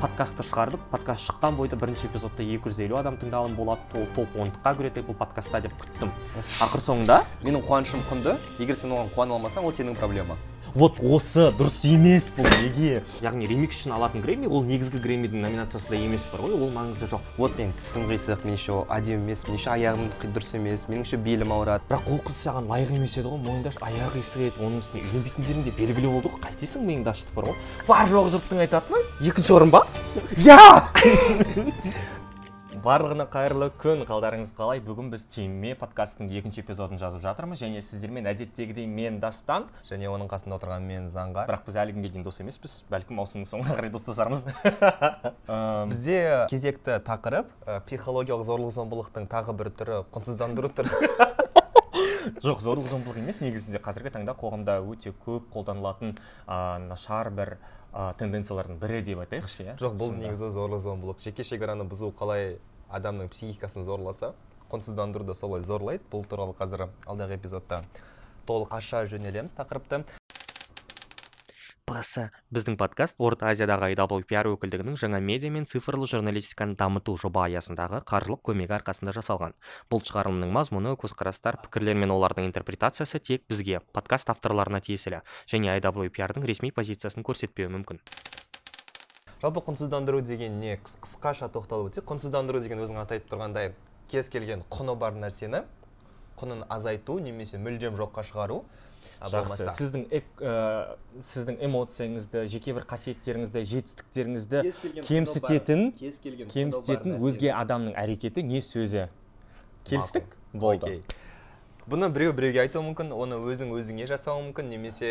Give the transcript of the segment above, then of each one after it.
подкастты шығардық. Подкаст шыққан бойда бірінші эпизодта 250 адам тыңдаған болады. Ол топ ондыққа кіреді бұл подкастта деп күттім. Ақыр соңында менің қуанышым құнды. Егер сен оған қуана алмасаң ол сенің проблемаң вот осы дұрыс емес бұл неге? Яғни ремикс үшін алатын грэмми ол негізгі грэммидің номинациясында емес бар ғой ол маңызы жоқ. Вот менің тісім қисық мен еще әдемі емес мен еще аяғым дұрыс емес менің еще белім ауырады. Бірақ ол қыз саған лайық емес еді ғой мойындашы аяғы қисық еді оның үстіне үйленбейтіндерің де белгілі болды ғой қайтесің миыңды ашытып бар ғой. Бар жоғы жұрттың айтатыны екінші орын ба? Иә барлығына қайырлы күн. Қалдарыңыз қалай? Бүгін біз тиме подкастының екінші эпизодын жазып жатырмыз. Және сіздермен әдеттегідей мен дастан. Және оның қасында отырған мен заңғар. Бірақ біз әлі күнге дейін дос емеспіз. Бәлкім маусымның соңына қарай достасармыз. Бізде кезекті тақырып психологиялық зорлық зомбылықтың тағы бір түрі құнсыздандыру түрі. Жоқ зорлық зомбылық емес. Негізінде қазіргі таңда қоғамда өте көп қолданылатын ә, нашар бір ә, тенденциялардың бірі деп айтайықшы иә жоқ бұл негізі зорлық зомбылық. Жеке шекараны бұзу қалай адамның психикасын зорласа құнсыздандыру да солай зорлайды. Бұл туралы қазір алдағы эпизодта толық аша жөнелеміз тақырыпты. Басы біздің подкаст орта азиядағы IWPR өкілдігінің жаңа медиа мен цифрлы журналистиканы дамыту жоба аясындағы қаржылық көмегі арқасында жасалған. Бұл шығарылымның мазмұны көзқарастар пікірлер мен олардың интерпретациясы тек бізге подкаст авторларына тиесілі және IWPR-дың ресми позициясын көрсетпеуі мүмкін. Жалпы құнсыздандыру деген не қысқаша тоқталып өтсек құнсыздандыру деген өзің аты айтып тұрғандай кез келген құны бар нәрсені құнын азайту немесе мүлдем жоққа шығару жақсы. сіздің ә, сіздің эмоцияңызды жеке бір қасиеттеріңізді жетістіктеріңізді кемсітетін кемсітетін өзге адамның әрекеті не сөзі? Келістік болды. Бұны біреу біреуге айтуы мүмкін оны өзің өзіңе жасауы мүмкін немесе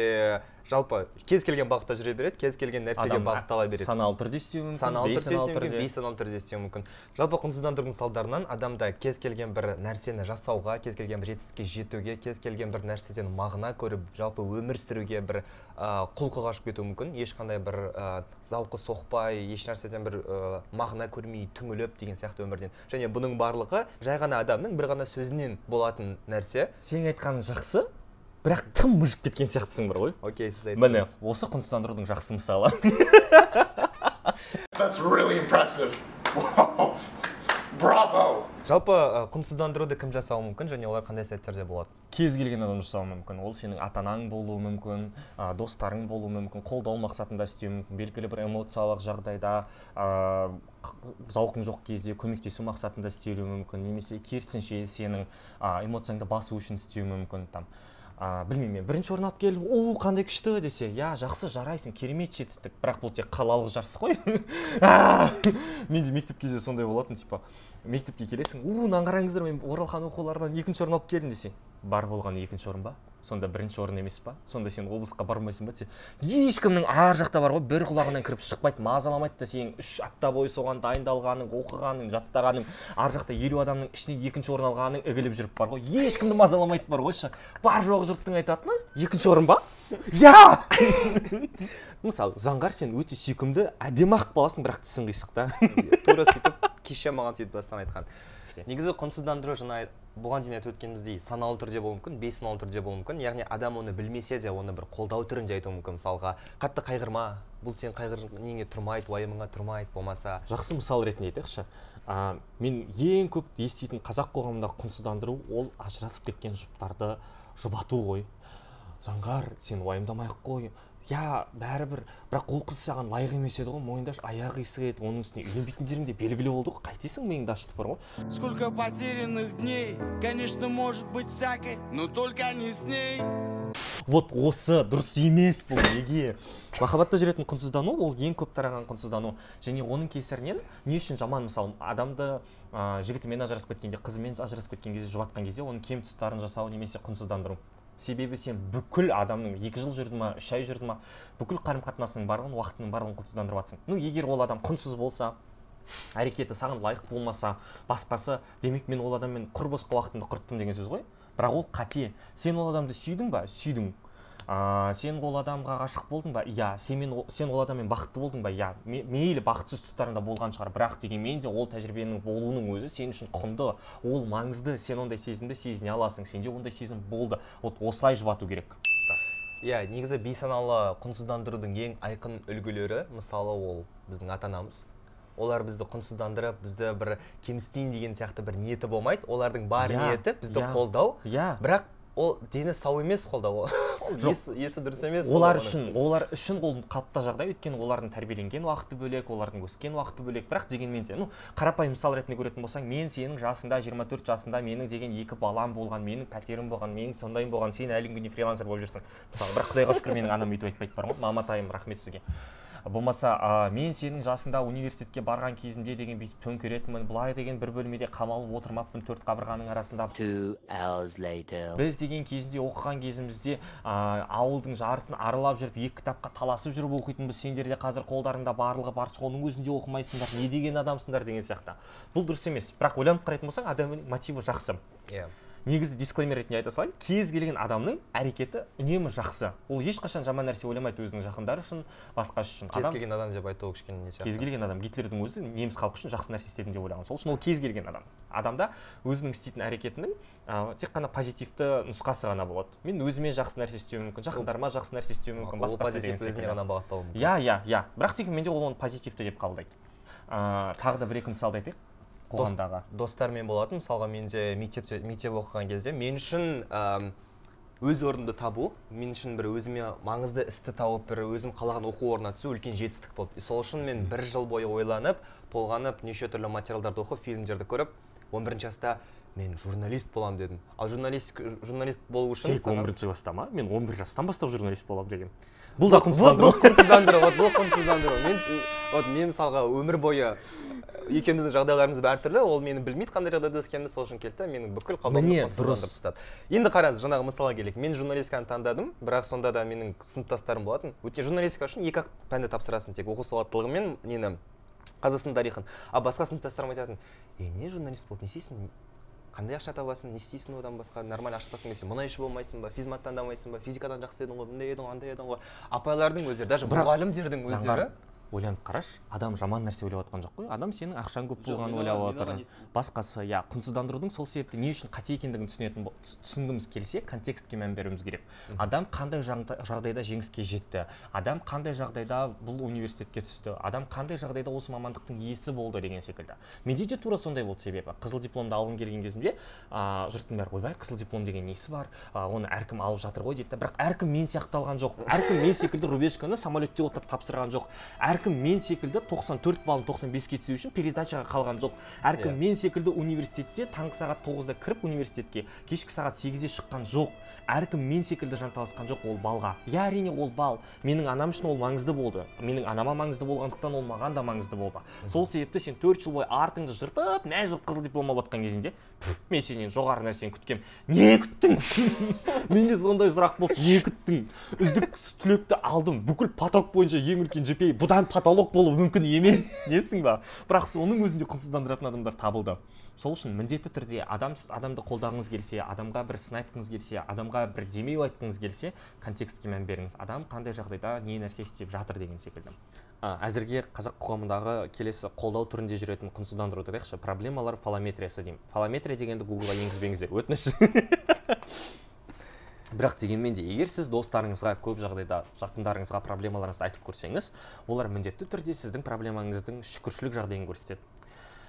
жалпы кез келген бағытта жүре береді кез келген нәрсеге бағыттала береді. саналы түрде істеуі мүмкін саналы түрде істеуі мүмкін бейсаналы түрде істеуі мүмкін. Жалпы құнсыздандырудың салдарынан адамда кез келген бір нәрсені жасауға кез келген бір жетістікке жетуге кез келген бір нәрседен мағына көріп жалпы өмір сүруге бір құлқы қашып кетуі мүмкін. Ешқандай бір зауқы соқпай еш нәрседен бір мағына көрмей түңіліп деген сияқты өмірден. Және бұның барлығы жай ғана адамның бір ғана сөзінен болатын нәрсе. Сенің айтқаның жақсы бірақ тым мүжіп кеткен сияқтысың бар ғой. Окей сіз міне осы құнсыздандырудың жақсы мысалы. That's really impressive. Bravo. Жалпы құнсыздандыруды кім жасауы мүмкін және олар қандай сәттерде болады? Кез келген адам жасауы мүмкін. Ол сенің ата анаң болуы мүмкін ә, достарың болуы мүмкін қолдау мақсатында істеуі мүмкін. Белгілі бір эмоциялық жағдайда ә, зауқың жоқ кезде көмектесу мақсатында істелуі мүмкін. Немесе керісінше сенің ә, эмоцияңды басу үшін істеуі мүмкін там. Ә, білмеймін мен. Бірінші орын алып келдім. О қандай күшті! десе иә жақсы жарайсың керемет жетістік бірақ бұл тек қалалық жарыс қой. Менде мектеп кезде сондай болатын типа. Мектепке келесің у мынаны қараңыздар мен оралхан оқуларынан екінші орын алып келдім десе. Бар болғаны екінші орын ба? Сонда бірінші орын емес па? Сонда сен облысқа бармайсың ба? Десе ешкімнің ар жақта бар ғой бір құлағынан кіріп шықпайды мазаламайды да сенің үш апта бойы соған дайындалғаның оқығаның жаттағаның ар жақта елу адамның ішінен екінші орын алғаның ігіліп жүріп бар ғой. Ешкімді мазаламайды бар қойшы бар жоғы жұрттың айтатыны екінші орын ба? Иә! Мысалы заңғар сен өте сүйкімді әдемі ақ баласың бірақ тісің қисық та. Тура сөйтіп кеше маған сөйтіп бастан айтқан. Негізі құнсыздандыру жаңа бұған дейін айтып өткеніміздей саналы түрде болуы мүмкін бейсаналы түрде болуы мүмкін. Яғни адам оны білмесе де оны бір қолдау түрінде айтуы мүмкін мысалға. Қатты қайғырма бұл сен қайғыр неңе тұрмайды уайымыңа тұрмайды болмаса. Жақсы мысал ретінде айтайықшы. Ә, мен ең көп еститін қазақ қоғамында құнсыздандыру ол ажырасып кеткен жұптарды жұбату ғой. Заңғар сен уайымдамай ақ қой. Иә бәрібір бірақ ол қыз саған лайық емес еді ғой мойындашы аяғы қисық еді оның үстіне үйленбейтіндерің де белгілі болды ғой қайтесің миыңды ашытып бар ғой? Сколько потерянных дней конечно может быть всякой но только не с ней. Вот осы дұрыс емес бұл неге? Махаббатта жүретін құнсыздану ол ең көп тараған құнсыздану. Және оның кесірінен не үшін жаман мысалы адамды ә, жігітімен ажырасып кеткенде қызымен ажырасып кеткен кезде жұбатқан кезде оның кем тұстарын жасау немесе құнсыздандыру. Себебі сен бүкіл адамның екі жыл жүрді ма үш ай жүрді ма бүкіл қарым қатынасының барлығын уақытының барлығын құнсыздандырып жатрсың ну егер ол адам құнсыз болса әрекеті саған лайық болмаса басқасы демек мен ол адаммен құр босқа уақытымды құрттым деген сөз ғой. Бірақ ол қате. Сен ол адамды сүйдің ба? Сүйдің ә, сен ол адамға ғашық болдың ба? Иә сен, сен ол адаммен бақытты болдың ба? Иә мейлі бақытсыз тұстарында болған шығар. Бірақ дегенмен де ол тәжірибенің болуының өзі сен үшін құнды ол маңызды. Сен ондай сезімді сезіне аласың. Сенде ондай сезім болды. Вот осылай жұбату керек. Иә негізі бейсаналы құнсыздандырудың ең айқын үлгілері мысалы ол біздің ата анамыз олар бізді құнсыздандырып бізді бір кемсітейін деген сияқты бір ниеті болмайды. Олардың бар Иә, ниеті бізді иә. қолдау. иә. Бірақ ол дені сау емес қолдау ол. Есі, есі дұрыс емес олар үшін олар үшін ол қалыпты жағдай. Өйткені олардың тәрбиеленген уақыты бөлек олардың өскен уақыты бөлек. Бірақ дегенмен де ну қарапайым мысал ретінде көретін болсаң мен сенің жасыңда 24 жасымда менің деген екі балам болған менің пәтерім болған менің сондайым болған сен әлі күнге фрилансер болып жүрсің. Мысалы бірақ құдайға шүкір менің анам өйтіп айтпайды бар ғой. Маматайым рахмет сізге. Болмаса а, мен сенің жасыңда университетке барған кезімде деген бүйтіп төңкеретінмін былай деген бір бөлмеде қамалып отырмаппын төрт қабырғаның арасында. Two hours later. біз деген кезінде оқыған кезімізде а, ауылдың жарысын аралап жүріп екі кітапқа таласып жүріп оқитынбыз. Сендер де қазір қолдарыңда барлығы бар соның өзінде оқымайсыңдар не деген адамсыңдар деген сияқты. Бұл дұрыс емес. Бірақ ойланып қарайтын болсаң адамның мотиві жақсы. Иә. Негізі дисклеймер ретінде айта салайын. Кез келген адамның әрекеті үнемі жақсы. Ол ешқашан жаман нәрсе ойламайды өзінің жақындары үшін басқасы үшін. Кез келген адам деп айту кішкене не сияқты? кез келген адам. Гитлердің өзі неміс халқы үшін жақсы нәрсе істедім деп ойлаған. Сол үшін ол кез келген адам. Адамда өзінің істейтін әрекетінің ә, тек қана позитивті нұсқасы ғана болады. Мен өзіме жақсы нәрсе істеуім мүмкін жақындарыма жақсы нәрсе істеуім мүмкін басқасы позитив өзіне ғана бағыттауы мүмкін. Иә иә иә. Бірақ дегенмен де ол оны позитивті деп қабылдайды. Ә, тағы да бір екі мысалды айтайық. Қоғамдағы достармен болатын мысалға менде мектепте мектеп оқыған кезде мен үшін өз орнымды табу мен үшін бір өзіме маңызды істі тауып бір өзім қалаған оқу орнына түсу үлкен жетістік болды и сол үшін мен бір жыл бойы ойланып толғанып неше түрлі материалдарды оқып фильмдерді көріп 11 жаста мен журналист боламын дедім ал журналист журналист болу үшін тек он бірінші класста ма мен он бір жастан бастап журналист боламын деген бұл да құнсыздандыру бұл құнсыздандыру вот бұл құнсыздандыру мен вот мен мысалға өмір бойы екеуміздің жағдайларымыз әртүрлі ол мені білмейді қандай жағдайда өскенімді сол үшін келді менің бүкіл Міне, дұрыс. тастады енді қараңыз жаңағы мысалға келейік. Мен журналистиканы таңдадым бірақ сонда да менің сыныптастарым болатын. Өйткені журналистика үшін екі ақ пәнді тапсырасың тек оқу сауаттылығы мен нені қазақстан тарихын. А басқа сыныптастарым айтатын е не журналист болып не істейсің? Қандай ақша табасың? Не істейсің одан басқа? Нормально ақша тапқың келсе мұнайшы болмайсың ба? физмат таңдамайсың ба? Физикадан жақсы едің ғой мындай едің ғой андай едің ғой апайлардың өздері даже мұғалімдердің өздері ойланып қарашы. Адам жаман нәрсе ойлап жатқан жоқ қой. Адам сенің ақшаң көп болғанын ойлап оған басқасы иә құнсыздандырудың сол себепті не үшін қате екендігін түсінетін түсінгіміз келсе контекстке мән беруіміз керек. Адам қандай жағда- жағдайда жеңіске жетті? Адам қандай жағдайда бұл университетке түсті? Адам қандай жағдайда осы мамандықтың иесі болды деген секілді. Менде де тура сондай болды себебі. Қызыл дипломды алғым келген кезімде а, жұрттың бәрі ойбай қызыл диплом деген несі бар? Оны әркім алып жатыр ғой дейді бірақ әркім мен сияқты алған жоқ. Әркім мен секілді рубежканы самолетте отырып тапсырған жоқ. Әркім мен секілді 94 балын 95-ке түсу үшін пересдачаға қалған жоқ. Әркім Иә. мен секілді университетте таңғы сағат 9-да кіріп университетке кешкі сағат 8-де шыққан жоқ. Әркім мен секілді жанталасқан жоқ ол балға. Иә әрине ол бал менің анам үшін ол маңызды болды. Менің анама маңызды болғандықтан ол маған да маңызды болды. Сол себепті сен төрт жыл бойы артыңды жыртып мәз болып қызыл диплом алып жатқан кезінде «Пф, мен сенен жоғары нәрсені күткем не күттің? Менде сондай сұрақ болды. Не күттің? Үздік түлекті алдым. Бүкіл поток бойынша ең үлкен GPA бұдан потолок болуы мүмкін емес түсінесің ба? Бірақ соның өзінде құнсыздандыратын адамдар табылды. Сол үшін міндетті түрде адам адамды қолдағыңыз келсе адамға бір сын айтқыңыз келсе адамға бір демеу айтқыңыз келсе контекстке мән беріңіз. Адам қандай жағдайда не нәрсе істеп жатыр деген секілді. А, әзірге қазақ қоғамындағы келесі қолдау түрінде жүретін құнсыздандыруды айтайықшы. Проблемалар фалометриясы деймін. Фалометрия дегенді гуглға енгізбеңіздер. Өтініш. бірақ дегенмен де егер сіз достарыңызға көп жағдайда жақындарыңызға проблемаларыңызды айтып көрсеңіз олар міндетті түрде сіздің проблемаңыздың шүкіршілік жағдайын көрсетеді.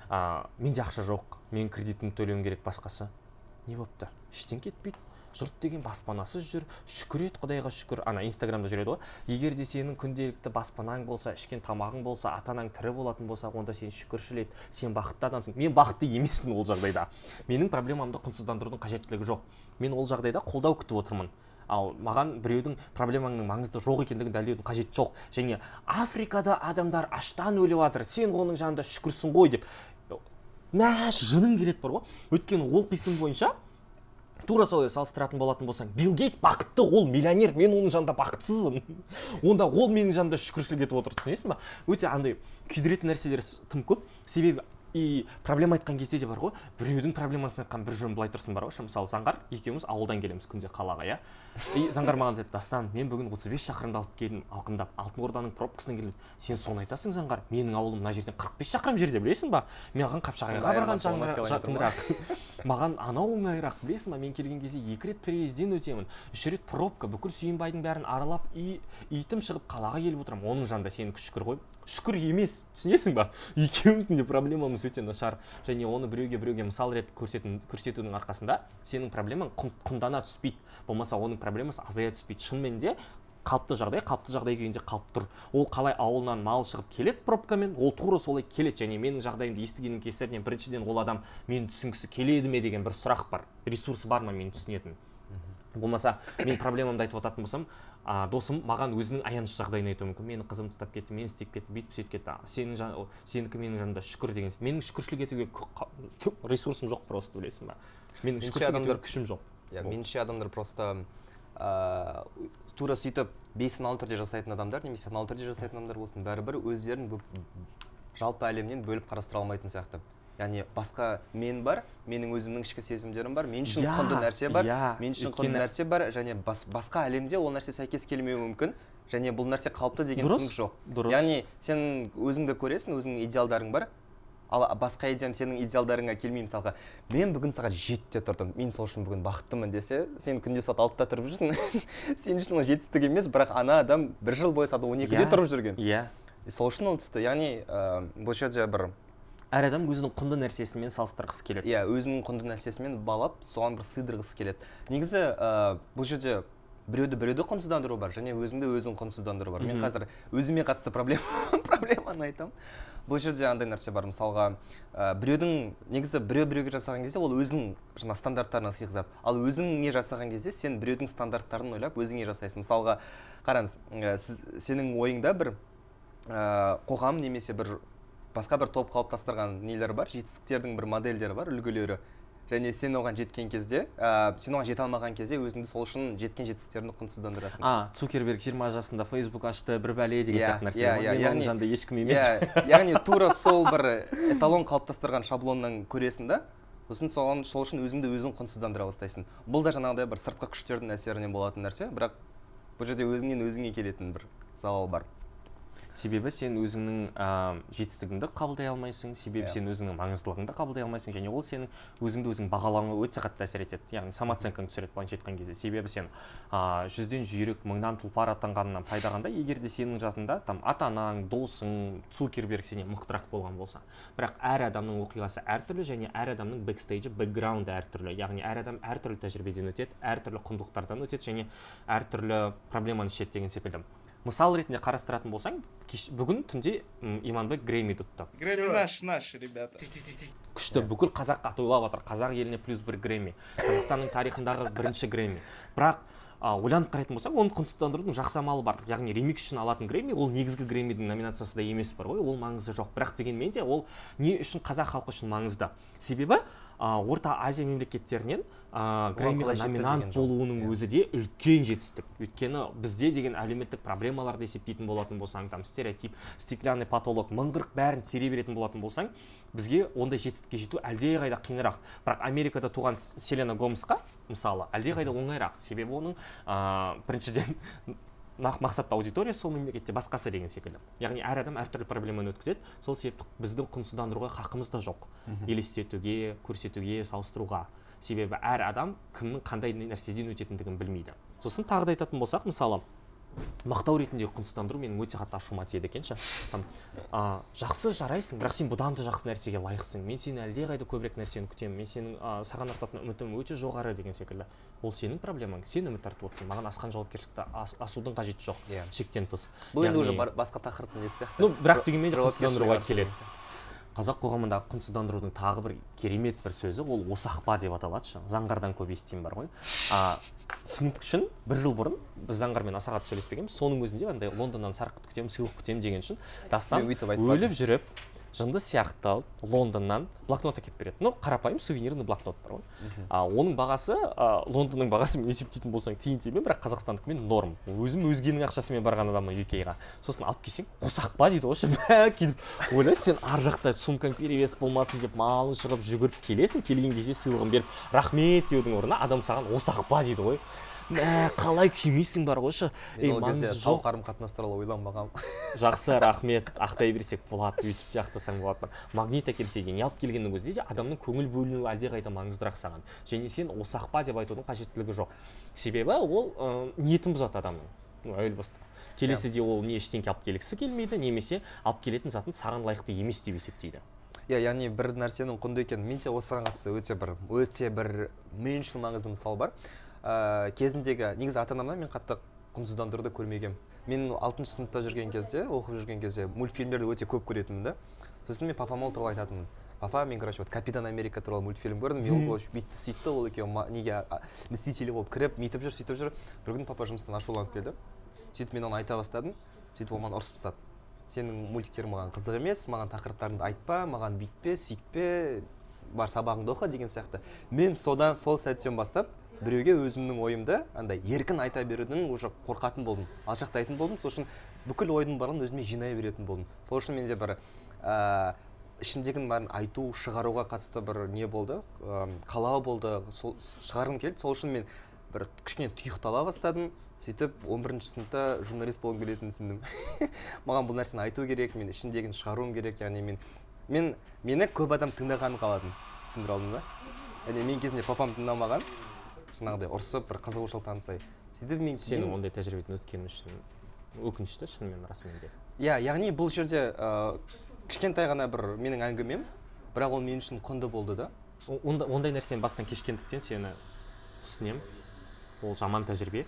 А, менде ақша жоқ мен кредитімді төлеуім керек басқасы не болыпты іштен кетпейді жұрт деген баспанасыз жүр шүкір ет құдайға шүкір. Ана инстаграмда жүреді ғой. Егер де сенің күнделікті баспанаң болса ішкен тамағың болса ата анаң тірі болатын болса онда сен шүкіршіл ет сен бақытты адамсың. Мен бақытты емеспін ол жағдайда. Менің проблемамды құнсыздандырудың қажеттілігі жоқ. Мен ол жағдайда қолдау күтіп отырмын. Ал маған біреудің проблемаңның маңызды жоқ екендігін дәлелдеудің қажеті жоқ. Және африкада адамдар аштан өліп жатыр сен оның жанында шүкірсің ғой деп. Мәш жының келеді бар ғой. Өйткені ол қисын бойынша тура солай салыстыратын болатын болсаң билл гейтс бақытты ол миллионер мен оның жанында бақытсызбын. Онда ол менің жанымда шүкіршілік етіп отыр түсінесің ба өте андай күйдіретін нәрселер тым көп. Себебі и проблема айтқан кезде де бар ғой. Біреудің проблемасын айтқан бір жөн былай тұрсын бар ғой. Мысалы заңғар екеуміз ауылдан келеміз күнде қалаға иә. И заңғар маған айтады дастан мен бүгін 35 шақырымды алып келдім алқымдап алтын орданың пробкасынан келдім. Сен соны айтасың заңғар. Менің ауылым мына жерден 45 шақырым жерде білесің ба? Маған қапшағайға барған жақынырақ маған анау оңайырақ білесің ба? Мен келген кезде екі рет переезден өтемін. Үш рет пробка бүкіл сүйінбайдың бәрін аралап үй итім шығып қалаға келіп отырамын. Оның жанында сенікі шүкір ғой шүкір емес түсінесің ба? Екеуміздің де проблемамыз өте нашар. Және оны біреуге біреуге мысал рет көрсетін, көрсетудің арқасында сенің проблемаң құн- құндана түспейді. Болмаса оның проблемасы азая түспейді. Шынымен де қалыпты жағдай қалыпты жағдай күйінде қалып тұр. Ол қалай ауылынан мал шығып келеді пробкамен ол тура солай келеді. Және менің жағдайымды естігеннің кесірінен біріншіден ол адам мені түсінгісі келеді ме? деген бір сұрақ бар. Ресурсы бар ма мені түсінетін. Болмаса мен проблемамды айтып жататын болсам а, досым маған өзінің аянышты жағдайын айтуы мүмкін. Мені қызым тастап кетті мені істеп кетті бүйтіп сөйтіп кетті. Сенің жан- о, сенікі менің жанымда шүкір деген менің шүкіршілік етуге ресурсым жоқ просто білесің ба. Менің шүкіршілік адамдар- күшім жоқ. иә меніңше адамдар просто ыыы тура сөйтіп бейсаналы түрде жасайтын адамдар немесе саналы түрде жасайтын адамдар болсын бәрібір өздерін жалпы әлемнен бөліп қарастыра алмайтын сияқты. Яғни басқа мен бар менің өзімнің ішкі сезімдерім бар мен үшін Иә, құнды нәрсе бар иә, мен үшін құнды нәрсе бар және бас, басқа әлемде ол нәрсе сәйкес келмеуі мүмкін және бұл нәрсе қалыпты деген түсінік жоқ. дұрыс. яғни сен өзіңді көресің өзіңнің идеалдарың бар ал басқа идеям сенің идеалдарыңа келмей мысалға. Мен бүгін сағат жетіде тұрдым мен сол үшін бүгін бақыттымын десе сен күнде сағат алтыда тұрып жүрсің. Сен үшін ол жетістік емес бірақ ана адам бір жыл бойы сағат он екіде Иә, тұрып жүрген. иә. Сол үшін ол түсті. Яғни ә, бұл жерде бір әр адам өзінің құнды нәрсесімен салыстырғысы келеді. Иә өзінің құнды нәрсесімен балап соған бір сыйдырғысы келеді. Негізі ә, бұл жерде біреуді біреуді құнсыздандыру бар және өзіңді өзің құнсыздандыру бар. Мен қазір өзіме қатысты проблема проблеманы айтамын. Бұл жерде андай нәрсе бар. Мысалға ә, біреудің негізі біреу біреуге жасаған кезде ол өзінің жаңа стандарттарына сыйғызады. Ал өзіңе жасаған кезде сен біреудің стандарттарын ойлап өзіңе жасайсың. Мысалға қараңыз ә, сіз, сенің ойыңда бір ә, қоғам немесе бір басқа бір топ қалыптастырған нелер бар? Жетістіктердің бір модельдері бар үлгілері. Және сен оған жеткен кезде ә, сен оған жете алмаған кезде өзіңді сол үшін жеткен жетістіктеріңді құнсыздандырасың. А цукерберг 20 жасында фейсбук ашты бір бәле деген Иә, сияқты нәрсе иә, ғой. иә, мен яғни- жанында ешкім емес. иә яғни тура сол бір эталон қалыптастырған шаблоннан көресің да сосын соған сол үшін өзіңді өзің құнсыздандыра бастайсың. Бұл да жаңағыдай бір сыртқы күштердің әсерінен болатын нәрсе бірақ бұл жерде өзіңнен өзіңе келетін бір залал бар. Себебі сен өзіңнің ә, жетістігіңді қабылдай алмайсың себебі Иә. сен өзіңнің маңыздылығыңды қабылдай алмайсың және ол сенің өзіңді өзің бағалауыңа өте қатты әсер етеді. Яғни самооценкаңды түсіреді былайша айтқан кезде. Себебі сен ә, жүзден жүйрік мыңнан тұлпар атанғаннан пайдағанда егер де сенің жасында там ата анаң досың цукерберг сенен мықтырақ болған болса. Бірақ әр адамның оқиғасы әртүрлі және әр адамның бэкстейджі бэкграунды әртүрлі. Яғни әр адам әртүрлі тәжірибеден өтеді әртүрлі құндылықтардан өтеді және әртүрлі проблеманы шешеді деген секілді. Мысал ретінде қарастыратын болсаң кеш, бүгін түнде иманбек грэмми ұтты Грэмми наш, наш, ребята. күшті. Бүкіл қазаққа тойлап жатыр қазақ еліне плюс бір грэмми. Қазақстанның тарихындағы бірінші грэмми. Бірақ а, ойланып қарайтын болсақ оны құнсыздандырудың жақсы амалы бар. Яғни ремикс үшін алатын грэмми ол негізгі грэммидің номинациясында емес бар ғой. Ол маңызы жоқ. Бірақ дегенмен де ол не үшін қазақ халқы үшін маңызды? Себебі орта азия мемлекеттерінен а, грэммиға номинант болуының Иә. өзі де үлкен жетістік. Өйткені бізде деген әлеуметтік проблемаларды есептейтін болатын болсаң там стереотип стеклянный потолок мың қырық бәрін тере беретін болатын болсаң бізге ондай жетістікке жету әлдеқайда қиынырақ. Бірақ америкада туған селена гомесқа мысалы әлдеқайда оңайырақ. Себебі оның ыыы біріншіден мақсатты аудиториясы сол мемлекетте басқасы деген секілді. Яғни әр адам әртүрлі проблеманы өткізеді сол себепті біздің құнсыздандыруға хақымыз да жоқ. Елестетуге көрсетуге салыстыруға. Себебі әр адам кімнің қандай нәрседен өтетіндігін білмейді. Сосын тағы да айтатын болсақ мысалы мақтау ретінде құнсыздандыру менің өте қатты ашуыма тиеді екен ше а, жақсы жарайсың бірақ сен бұдан да жақсы нәрсеге лайықсың. Мен сені әлдеқайда көбірек нәрсені күтемін. Мен сенің а, саған артатын үмітім өте жоғары деген секілді. Ол сенің проблемаң сен үміт артып отырсың. Маған асқан жауапкершілікті ас, асудың қажеті жоқ Иә. шектен тыс. Бұл енді уже басқа тақырыптың несі сияқты? Ну бірақ дегенмен де құнсыздандыруға келеді. Қазақ қоғамындағы құнсыздандырудың тағы бір керемет бір сөзі ол осақпа деп аталады. Заңғардан көп естимін бар ғой. А, түсінік үшін бір жыл бұрын біз заңғармен аса қатты сөйлеспегенбіз. Соның өзінде андай лондоннан сарқыт күтемін сыйлық күтемін деген үшін дастан өліп жүріп жынды сияқты лондоннан блокнот әкеліп береді. Ну қарапайым сувенирный блокнот бар ғой. А, оның бағасы а, лондонның бағасымен есептейтін болсаң тиын тебе бірақ қазақстандікімен норм. Өзім өзгенің ақшасымен барған адаммын uk-ға сосын алып келсең қосақ па? дейді ғой ше. Бәк сөйтіп ойлашы сен ар жақта сумкаң перевес болмасын деп малың шығып жүгіріп келесің. Келген кезде сыйлығын беріп рахмет деудің орнына адам саған осақ па? дейді ғой. Мә қалай күймейсің бар ғой шы ей маңызы жоқ. қарым қатынас туралы ойланбағанмын жақсы рахмет. Ақтай берсек болады бүйтіп жақтасаң болады магнит әкелсе деген алып келгеннің өзінде де адамның көңіл бөлінуі әлдеқайда маңыздырақ саған. Және сен осақпа деп айтудың қажеттілігі жоқ. Себебі ол ә, ниетін бұзады адамның. Әуел баста. Келесіде ол не ештеңке алып келгісі келмейді немесе алып келетін затын саған лайықты емес деп есептейді. Иә яғни бір нәрсенің құнды екенін меніңше осыған қатысты өте бір өте бір мен үшін маңызды мысал бар. Ә, кезіндегі негізі ата анамнан мен қатты құнсыздандыруды көрмегенмін мен алтыншы сыныпта жүрген кезде оқып жүрген кезде мультфильмдерді өте көп көретінмін да. Сосын мен папама ол туралы айтатынмын. Папа мен короче вот капитан америка туралы мультфильм көрдім. Мен ол бүйтті сөйтті ол екеуі неге мстители болып кіріп бүйтіп жүр сөйтіп жүр. Бір күні папа жұмыстан ашуланып келді. Сөйтіп мен оны айта бастадым. Сөйтіп ол маған ұрысып тастады. Сенің мультиктерің маған қызық емес маған тақырыптарыңды айтпа маған бүйтпе сөйтпе бар сабағыңды оқы деген сияқты. Мен содан сол сәттен бастап біреуге өзімнің ойымды андай еркін айта берудің уже қорқатын болдым алшақтайтын болдым. Сол үшін бүкіл ойдың барлығын өзіме жинай беретін болдым. Сол үшін менде бір ә, ішімдегінің бәрін айту шығаруға қатысты бір не болды ы қалау болды сол шығарғым келді. Сол үшін мен бір кішкене тұйықтала бастадым. Сөйтіп 11 сыныпта журналист болғым келетінін түсіндім. Маған бұл нәрсені айту керек мен ішімдегіні шығаруым керек яғни мен мен мені көп адам тыңдағанын қаладым. Түсіндіре алдым ба яғни мен кезінде папам тыңдамаған. Жаңағыдай ұрысып бір қызығушылық танытпай. Сөйтіп мен сенің ондай тәжірибеден өткені үшін өкінішті шынымен расымен де иә яғни бұл жерде ә, кішкентай ғана бір менің әңгімем бірақ ол мен үшін құнды болды да. Ондай нәрсені бастан кешкендіктен сені түсінемін. Ол жаман тәжірибе.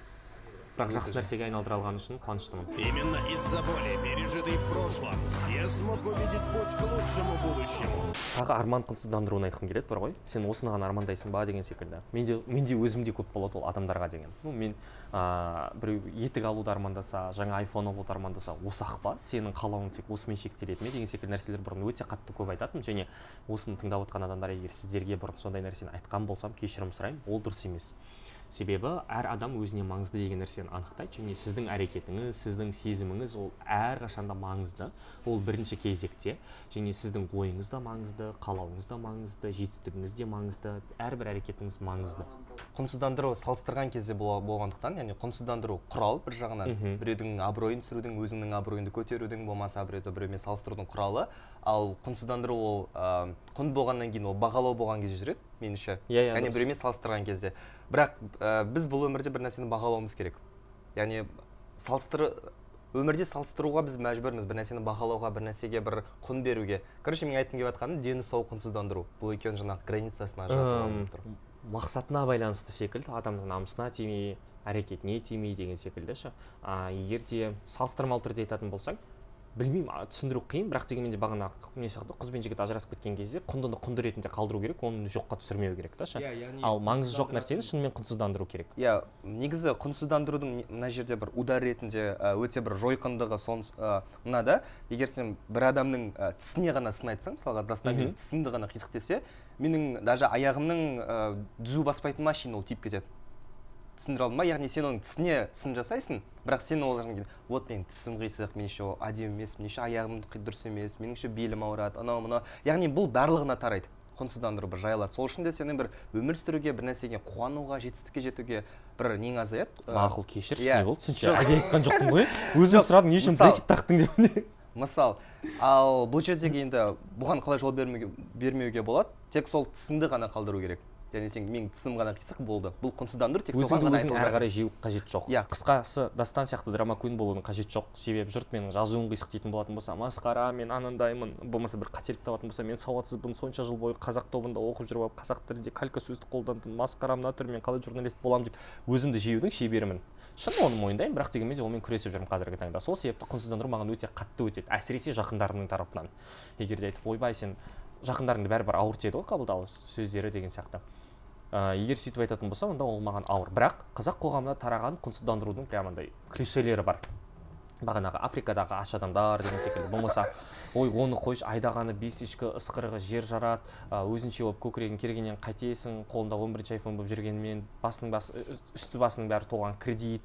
Бірақ жақсы нәрсеге айналдыра алғаны үшін қуаныштымын. Именно из-за боли, пережитой в прошлом, я смог увидеть путь к лучшему будущему. тағы арман құнсыздандыруын айтқым келеді бар ғой? Сен осыны ғана армандайсың ба деген секілді. Менде менде өзімде көп болады ол адамдарға деген. Ну мен ыыы біреу етік алуды армандаса жаңа айфон алуды армандаса осы ақ па? Сенің қалауың тек осымен шектеледі ме деген секілді нәрселер бұрын өте қатты көп айтатынмын және осыны тыңдап отқан адамдар егер сіздерге бұрын сондай нәрсені айтқан болсам кешірім сұраймын ол дұрыс емес. Себебі әр адам өзіне маңызды деген нәрсені анықтайды және сіздің әрекетіңіз сіздің сезіміңіз ол әрқашанда маңызды. Ол бірінші кезекте және сіздің ойыңыз да маңызды қалауыңыз да маңызды жетістігіңіз де маңызды әрбір әрекетіңіз маңызды. Құнсыздандыру салыстырған кезде болғандықтан яғни құнсыздандыру құрал бір жағынан біреудің абыройын түсірудің өзіңнің абыройыңды көтерудің болмаса біреуді біреумен салыстырудың құралы. Ал құнсыздандыру ол ә, құн болғаннан кейін ол бағалау болған кезде жүреді меніңше. Иә, иә, яғни дұрыс. біреумен салыстырған кезде. Бірақ ә, біз бұл өмірде бір нәрсені бағалауымыз керек. Яғни салыстыры өмірде салыстыруға біз мәжбүрміз бір нәрсені бағалауға бір нәрсеге бір құн беруге. Короче мен айтқым келіп жатқаным дені сау құнсыздандыру. Бұл екеуінің жаңағы границасын ажыратып Ым, алып тұр. Мақсатына байланысты секілді адамның намысына тимей әрекетіне тимей деген секілді ше. А, егер де салыстырмалы түрде айтатын болсаң білмеймін түсіндіру қиын. бірақ дегенмен де бағана не сияқты қыз бен жігіт ажырасып кеткен кезде құндыны құнды ретінде қалдыру керек оны жоққа түсірмеу керек та ше. Иә, яғни ал маңызы жоқ нәрсені шынымен құнсыздандыру керек. Иә негізі құнсыздандырудың мына жерде бір удар ретінде өте бір жойқындығы сон мынада егер сен бір адамның ә, тісіне ғана сын айтсаң мысалға менің тісімді ғана қитық десе менің даже аяғымның ә, түзу баспайтын машина ол тиіп кетеді. Түсіндіре алдым ба яғни сен оның тісіне сын жасайсың бірақ сен кейін, вот менің тісім қисық мен еще әдемі емес мен еще аяғым дұрыс емес менің еще белім ауырады анау мынау яғни бұл барлығына тарайды құнсыздандыру бір жайылады сол үшін де сенің бір өмір сүруге бір нәрсеге қуануға жетістікке жетуге бір нең азаяды мақұл кешірші иә. не болды сен ше Жоқ. әлде айтқан жоқпын ғой. Өзің сұрадың не үшін брекет тақтың деп мысал. Ал бұл жердегі енді бұған қалай жол бермеуге, бермеуге болады? Тек сол тісімді ғана қалдыру керек. Яғни сен менің тісім ғана қисық болды. Бұл құнсыздандыру тек өзіңді өзің әрі қарай жеу қажет жоқ. Иә. қысқасы дастан сияқты драма queen болудың қажеті жоқ. Себебі жұрт менің жазуым қисық дейтін болатын болса масқара мен анандаймын. Болмаса бір қателік табатын болса мен сауатсызбын сонша жыл бойы қазақ тобында оқып жүріп алып қазақ тілінде калька сөзді қолдандым масқара мына түр мен қалай журналист боламын деп өзімді жеудің шеберімін. Шын оны мойындаймын бірақ дегенмен де онымен күресіп жүрмін қазіргі таңда. Сол себепті құнсыздандыру маған өте қатты өтеді әсіресе жақындарымның тарапынан. Егер де айтып ойбай сен жақындарыңды бәрібір ауыр тиеді ғой қабылдау сөздері деген сияқты. Ә, егер сөйтіп айтатын болса онда ол маған ауыр. Бірақ қазақ қоғамына тараған құнсыздандырудың прям андай клишелері бар. Бағанағы африкадағы аш адамдар деген секілді. Болмаса ой оны қойшы айдағаны бес ешкі ысқырығы жер жарады өзінше болып көкірегін кергеннен қайтесің қолында он бірінші айфон болып жүргенмен басының басы ү- үсті басының бәрі толған кредит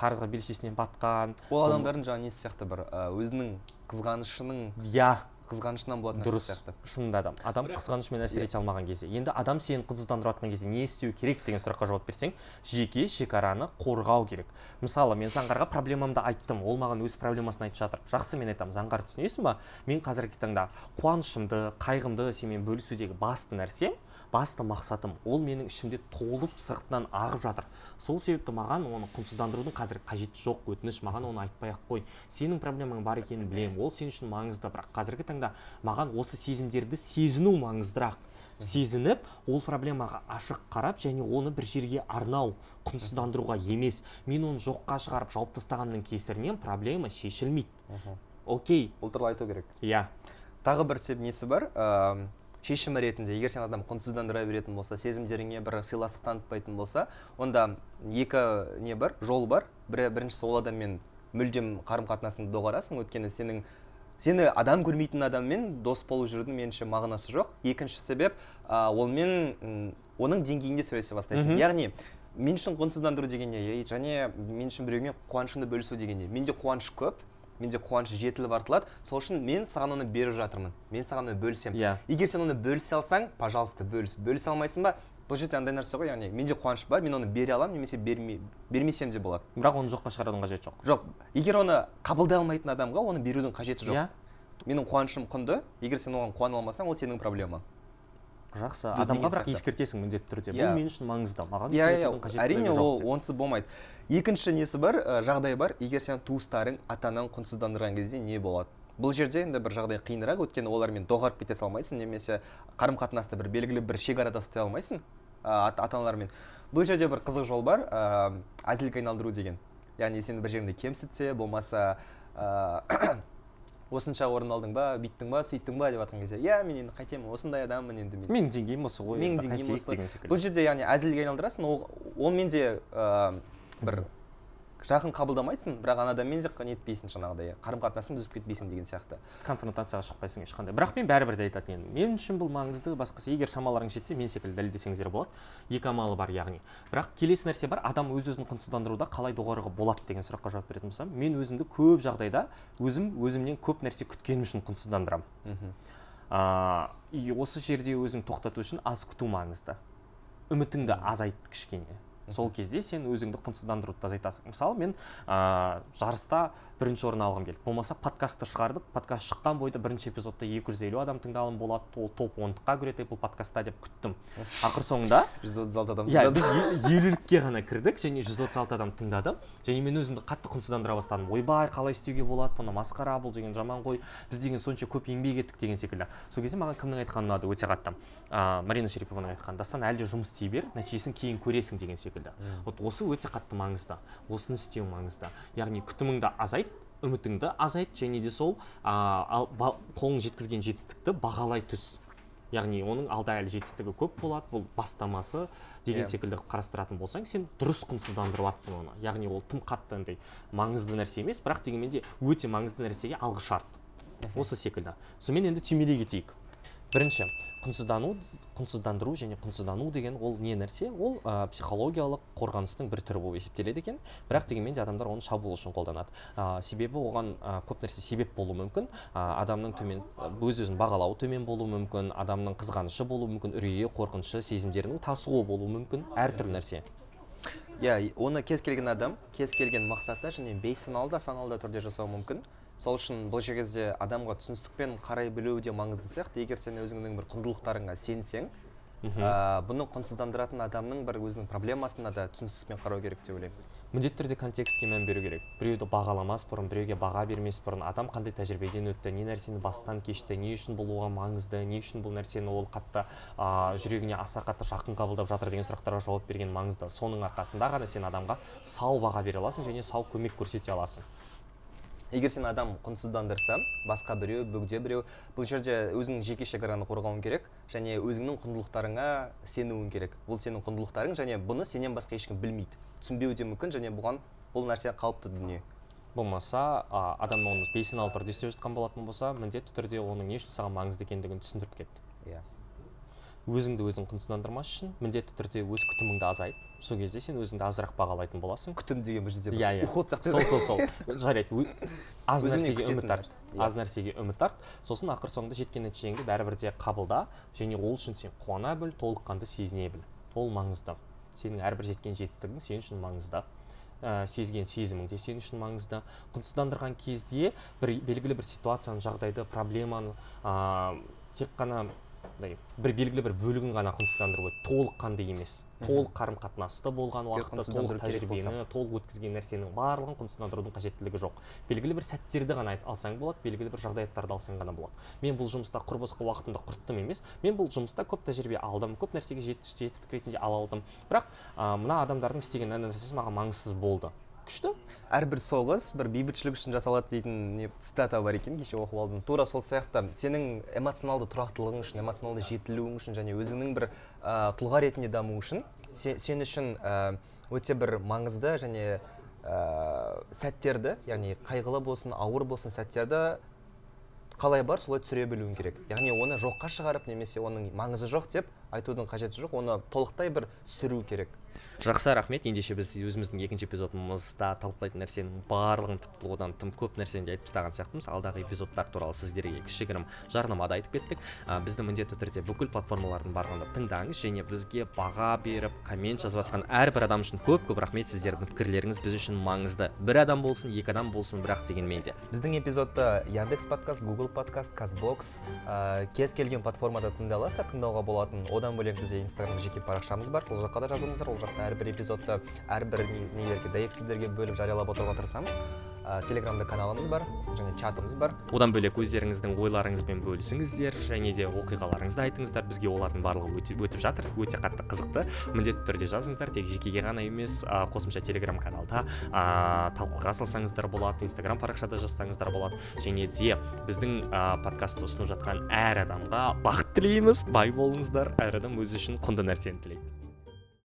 қарызға белшесінен батқан ол адамдардың жаңағы несі сияқты бір өзінің қызғанышының иә. Қызғанышынан болатын нәрсе дұрыс. сияқты. Шынында да. Адам қызғанышпен әсер ете алмаған кезде енді адам сені құнсыздандырып жатқан кезде не істеу керек деген сұраққа жауап берсең жеке шекараны қорғау керек. Мысалы мен заңғарға проблемамды айттым. Ол маған өз проблемасын айтып жатыр. Жақсы мен айтамын. Заңғар түсінесің ба мен қазіргі таңда қуанышымды қайғымды сенімен бөлісудегі басты нәрсем басты мақсатым ол менің ішімде толып сыртынан ағып жатыр. Сол себепті маған оны құнсыздандырудың қазір қажеті жоқ өтініш маған оны айтпай ақ қой сенің проблемаң бар екенін білемін ол сен үшін маңызды. Бірақ қазіргі таңда маған осы сезімдерді сезіну маңыздырақ. Сезініп ол проблемаға ашық қарап және оны бір жерге арнау құнсыздандыруға емес. Мен оны жоққа шығарып жауып тастағанның кесірінен проблема шешілмейді. Окей. Ол туралы айту керек. Иә. Тағы бір себеп несі бар? Шешімі ретінде егер сен адам құнсыздандыра беретін болса сезімдеріңе бір сыйластық танытпайтын болса онда екі не бар? Жол бар. Бірі біріншісі ол адаммен мүлдем қарым қатынасыңды доғарасың. Өйткені сенің сені адам көрмейтін адаммен дос болып жүрудің меніңше мағынасы жоқ. Екінші себеп ә, онымен оның деңгейінде сөйлесе бастайсың. Яғни мен үшін құнсыздандыру деген не? Және мен үшін біреумен қуанышымды бөлісу деген не? Менде қуаныш көп. Менде қуаныш жетіліп артылады. Сол үшін мен саған оны беріп жатырмын. Мен саған оны бөлісемін. Иә. егер сен оны бөлісе алсаң пожалуйста бөліс бөлісе алмайсың ба? Бұл жерде андай нәрсе ғой яғни менде қуаныш бар мен оны бере аламын немесе бермей, бермесем де болады. Бірақ оны жоққа шығарудың қажеті жоқ. Жоқ. Егер оны қабылдай алмайтын адамға оны берудің қажеті жоқ. Иә. Менің қуанышым құнды. Егер сен оған қуана алмасаң ол сенің проблемаң. Жақсы. Адамға бірақ ескертесің міндетті түрде. Иә. бұл мен үшін маңызды маған иә өйтіп иә. айтудың қажеттілігі әрине ол онсыз болмайды. Екінші несі бар ә, жағдай бар. Егер сен туыстарың ата анаң құнсыздандырған кезде не болады? Бұл жерде енді бір жағдай қиынырақ. Өйткені олармен доғарып кете салмайсың немесе қарым қатынасты бір белгілі бір шекарада ұстай алмайсың ә, ата ата аналармен бұл жерде бір қызық жол бар ә, әзілге айналдыру деген. Яғни сені бір жеріңде кемсітсе болмаса ә, осынша орын алдың ба бүйттің ба сөйттің ба деп жатқан кезде иә мен енді қайтемін осындай адаммын енді мен менің деңгейім осы ғой менің деңгейім осы. деген секілді. Бұл жерде яғни әзілге айналдырасың ол онымен де ә, бір жақын қабылдамайсың бірақ ана адаммен де нетпейсің жаңағыдай қарым қатынасыңды үзіп кетпейсің деген сияқты. Конфронтацияға шықпайсың ешқандай. Бірақ мен бәрібір де айтатын едім. Мен үшін бұл маңызды басқасы егер шамаларың жетсе мен секілді дәлелдесеңіздер болады. Екі амалы бар яғни. Бірақ келесі нәрсе бар адам өз өзін құнсыздандыруда қалай доғаруға болады деген сұраққа жауап беретін болсам мен өзімді көп жағдайда өзім өзімнен көп нәрсе күткенім үшін құнсыздандырамын а, и осы жерде өзің тоқтату үшін аз күту маңызды. Үмітіңді азайт кішкене. Сол кезде сен өзіңді құнсыздандыруды азайтасың мысалы мен ә, жарыста бірінші орын алғым келді. Болмаса подкастты шығардық подкаст шыққан бойда бірінші эпизодта 250 адам тыңдалым болады. Ол топ ондыққа кіреді бұл подкастта деп күттім. Ақыр соңында жүз отыз алты адам иә біз елулікке ғана кірдік және 136 адам тыңдады және мен өзімді қатты құнсыздандыра бастадым. Ойбай қалай істеуге болады? Бұны масқара бұл деген жаман ғой. Біз деген сонша көп еңбек еттік деген секілді. Сол кезде маған кімнің айтқаны ұнады? Өте қатты. Ә, марина шерипованың айтқаны дастан әлі де жұмыс істей бер. Нәтижесін кейін көресің деген секілді. Вот осы өте қатты маңызды осыны істеу маңызды. Яғни күтіміңді азайт үмітіңді азайт және де сол ә, қолың жеткізген жетістікті бағалай түс. Яғни оның алда әлі жетістігі көп болады бұл бастамасы деген Иә. секілді қарастыратын болсаң сен дұрыс құнсыздандырып жатрсың оны. Яғни ол тым қатты андай маңызды нәрсе емес бірақ дегенмен де өте маңызды нәрсеге алғы шарт осы секілді. Сонымен енді түймелей кетейік. Бірінші құнсыздану құнсыздандыру және құнсыздану деген ол не нәрсе? Ол ә, психологиялық қорғаныстың бір түрі болып есептеледі екен. Бірақ дегенмен де адамдар оны шабуыл үшін қолданады. Ә, себебі оған ә, көп нәрсе себеп болуы мүмкін. Ә, адамның төмен өз өзін бағалауы төмен болуы мүмкін. Адамның қызғанышы болуы мүмкін. Үрейі қорқынышы сезімдерінің тасуы болуы мүмкін. Әртүрлі нәрсе. Иә и- оны кез келген адам кез келген мақсатта және бейсаналы да саналы да түрде жасауы мүмкін. Сол үшін бұл жерде адамға түсіністікпен қарай білу де маңызды сияқты. Егер сен өзіңнің бір құндылықтарыңа сенсең ә, бұны құнсыздандыратын адамның бір өзінің проблемасына да түсіністікпен қарау керек деп ойлаймын. Міндетті түрде контекстке мән беру керек. Біреуді бағаламас бұрын біреуге баға бермес бұрын адам қандай тәжірибеден өтті не нәрсені бастан кешті не үшін бұл оған маңызды не үшін бұл нәрсені ол қатты а, жүрегіне аса қатты жақын қабылдап жатыр деген сұрақтарға жауап берген маңызды. Соның арқасында ғана сен адамға сау баға бере аласың және сау көмек көрсете аласың. Егер сен адам құнсыздандырса басқа біреу бөгде біреу бұл жерде өзіңнің жеке шекараны қорғауың керек және өзіңнің құндылықтарыңа сенуің керек. Бұл сенің құндылықтарың және бұны сенен басқа ешкім білмейді. Түсінбеуі де мүмкін және бұған бұл нәрсе қалыпты дүние. Болмаса а, адам оны бейсаналы түрде істеп жатқан болатын болса міндетті түрде оның не үшін саған маңызды екендігін түсіндіріп кетті. Иә. Өзіңді өзің құнсыздандырмас үшін міндетті түрде өз күтіміңді азайт. Сол кезде сен өзіңді азырақ бағалайтын боласың. Күтім деген бұл жерде иә иә. уход сияқты. Сол сол сол. Жарайды аз нәрсеге үміт арт. аз нәрсеге үміт арт. Сосын ақыр соңында жеткен нәтижеңді бәрібір де қабылда және ол үшін сен қуана біл толыққанды сезіне біл. Ол маңызды. Сенің әрбір жеткен жетістігің сен үшін маңызды. Ә, сезген сезімің де сен үшін маңызды. Құнсыздандырған кезде бір белгілі бір ситуацияны жағдайды проблеманы ә, тек қана мындай бір белгілі бір бөлігін ғана құнсыздандыру керек. Толыққанды емес. Толық қарым қатынаста болған уақытта толық тәжірибені толық өткізген нәрсенің барлығын құнсыздандырудың қажеттілігі жоқ. Белгілі бір сәттерді ғана алсаң болады белгілі бір жағдаяттарды алсаң ғана болады. Мен бұл жұмыста құр босқа уақытымды құрттым емес. Мен бұл жұмыста көп тәжірибе алдым көп нәрсеге жет- жетістік ретінде ала алдым. Бірақ ә, мына адамдардың істеген нәрсесі маған маңызсыз болды. Күшті. Әрбір соғыс бір бейбітшілік үшін жасалады дейтін не цитата бар екен кеше оқып алдым. Тура сол сияқты. Сенің эмоционалды тұрақтылығың үшін эмоционалды жетілуің үшін және өзіңнің бір ә, тұлға ретінде даму үшін се- сен үшін ә, өте бір маңызды және ә, сәттерді яғни қайғылы болсын ауыр болсын сәттерді қалай бар солай түсіре білуің керек. Яғни оны жоққа шығарып немесе оның маңызы жоқ деп айтудың қажеті жоқ оны толықтай бір сүру керек. Жақсы рахмет. ендеше біз өзіміздің екінші эпизодымызда талқылайтын нәрсенің барлығын тіпті одан тым көп нәрсені де айтып тастаған сияқтымыз. Алдағы эпизодтар туралы сіздерге кішігірім жарнамада айтып кеттік. Ә, бізді міндетті түрде бүкіл платформалардың барлығында тыңдаңыз және бізге баға беріп коммент жазып жатқан әрбір адам үшін көп көп рахмет. Сіздердің пікірлеріңіз біз үшін маңызды. Бір адам болсын екі адам болсын бірақ дегенмен де біздің эпизодты яндекс подкаст google подкаст казбокс ә, кез келген платформада тыңдай аласыздар тыңдауға болатын. Одан бөлек бізде инстаграм жеке парақшамыз бар. Сол жаққа да жазылыңыздар ол жақта әрбір эпизодты әрбір не- нелерге дәйек сөздерге бөліп жариялап отыруға тырысамыз. Ә, телеграмда каналымыз бар және чатымыз бар. Одан бөлек өздеріңіздің ойларыңызбен бөлісіңіздер және де оқиғаларыңызды айтыңыздар. Бізге олардың барлығы өте, өтіп жатыр. Өте қатты қызықты. Міндетті түрде жазыңыздар. Тек жекеге ғана емес а, қосымша телеграм каналда а, талқыға салсаңыздар болады инстаграм парақшада жазсаңыздар болады. Және де біздің а, подкастты ұсынып жатқан әр адамға бақыт тілейміз бай болыңыздар. Әр адам өзі үшін құнды нәрсені тілейді.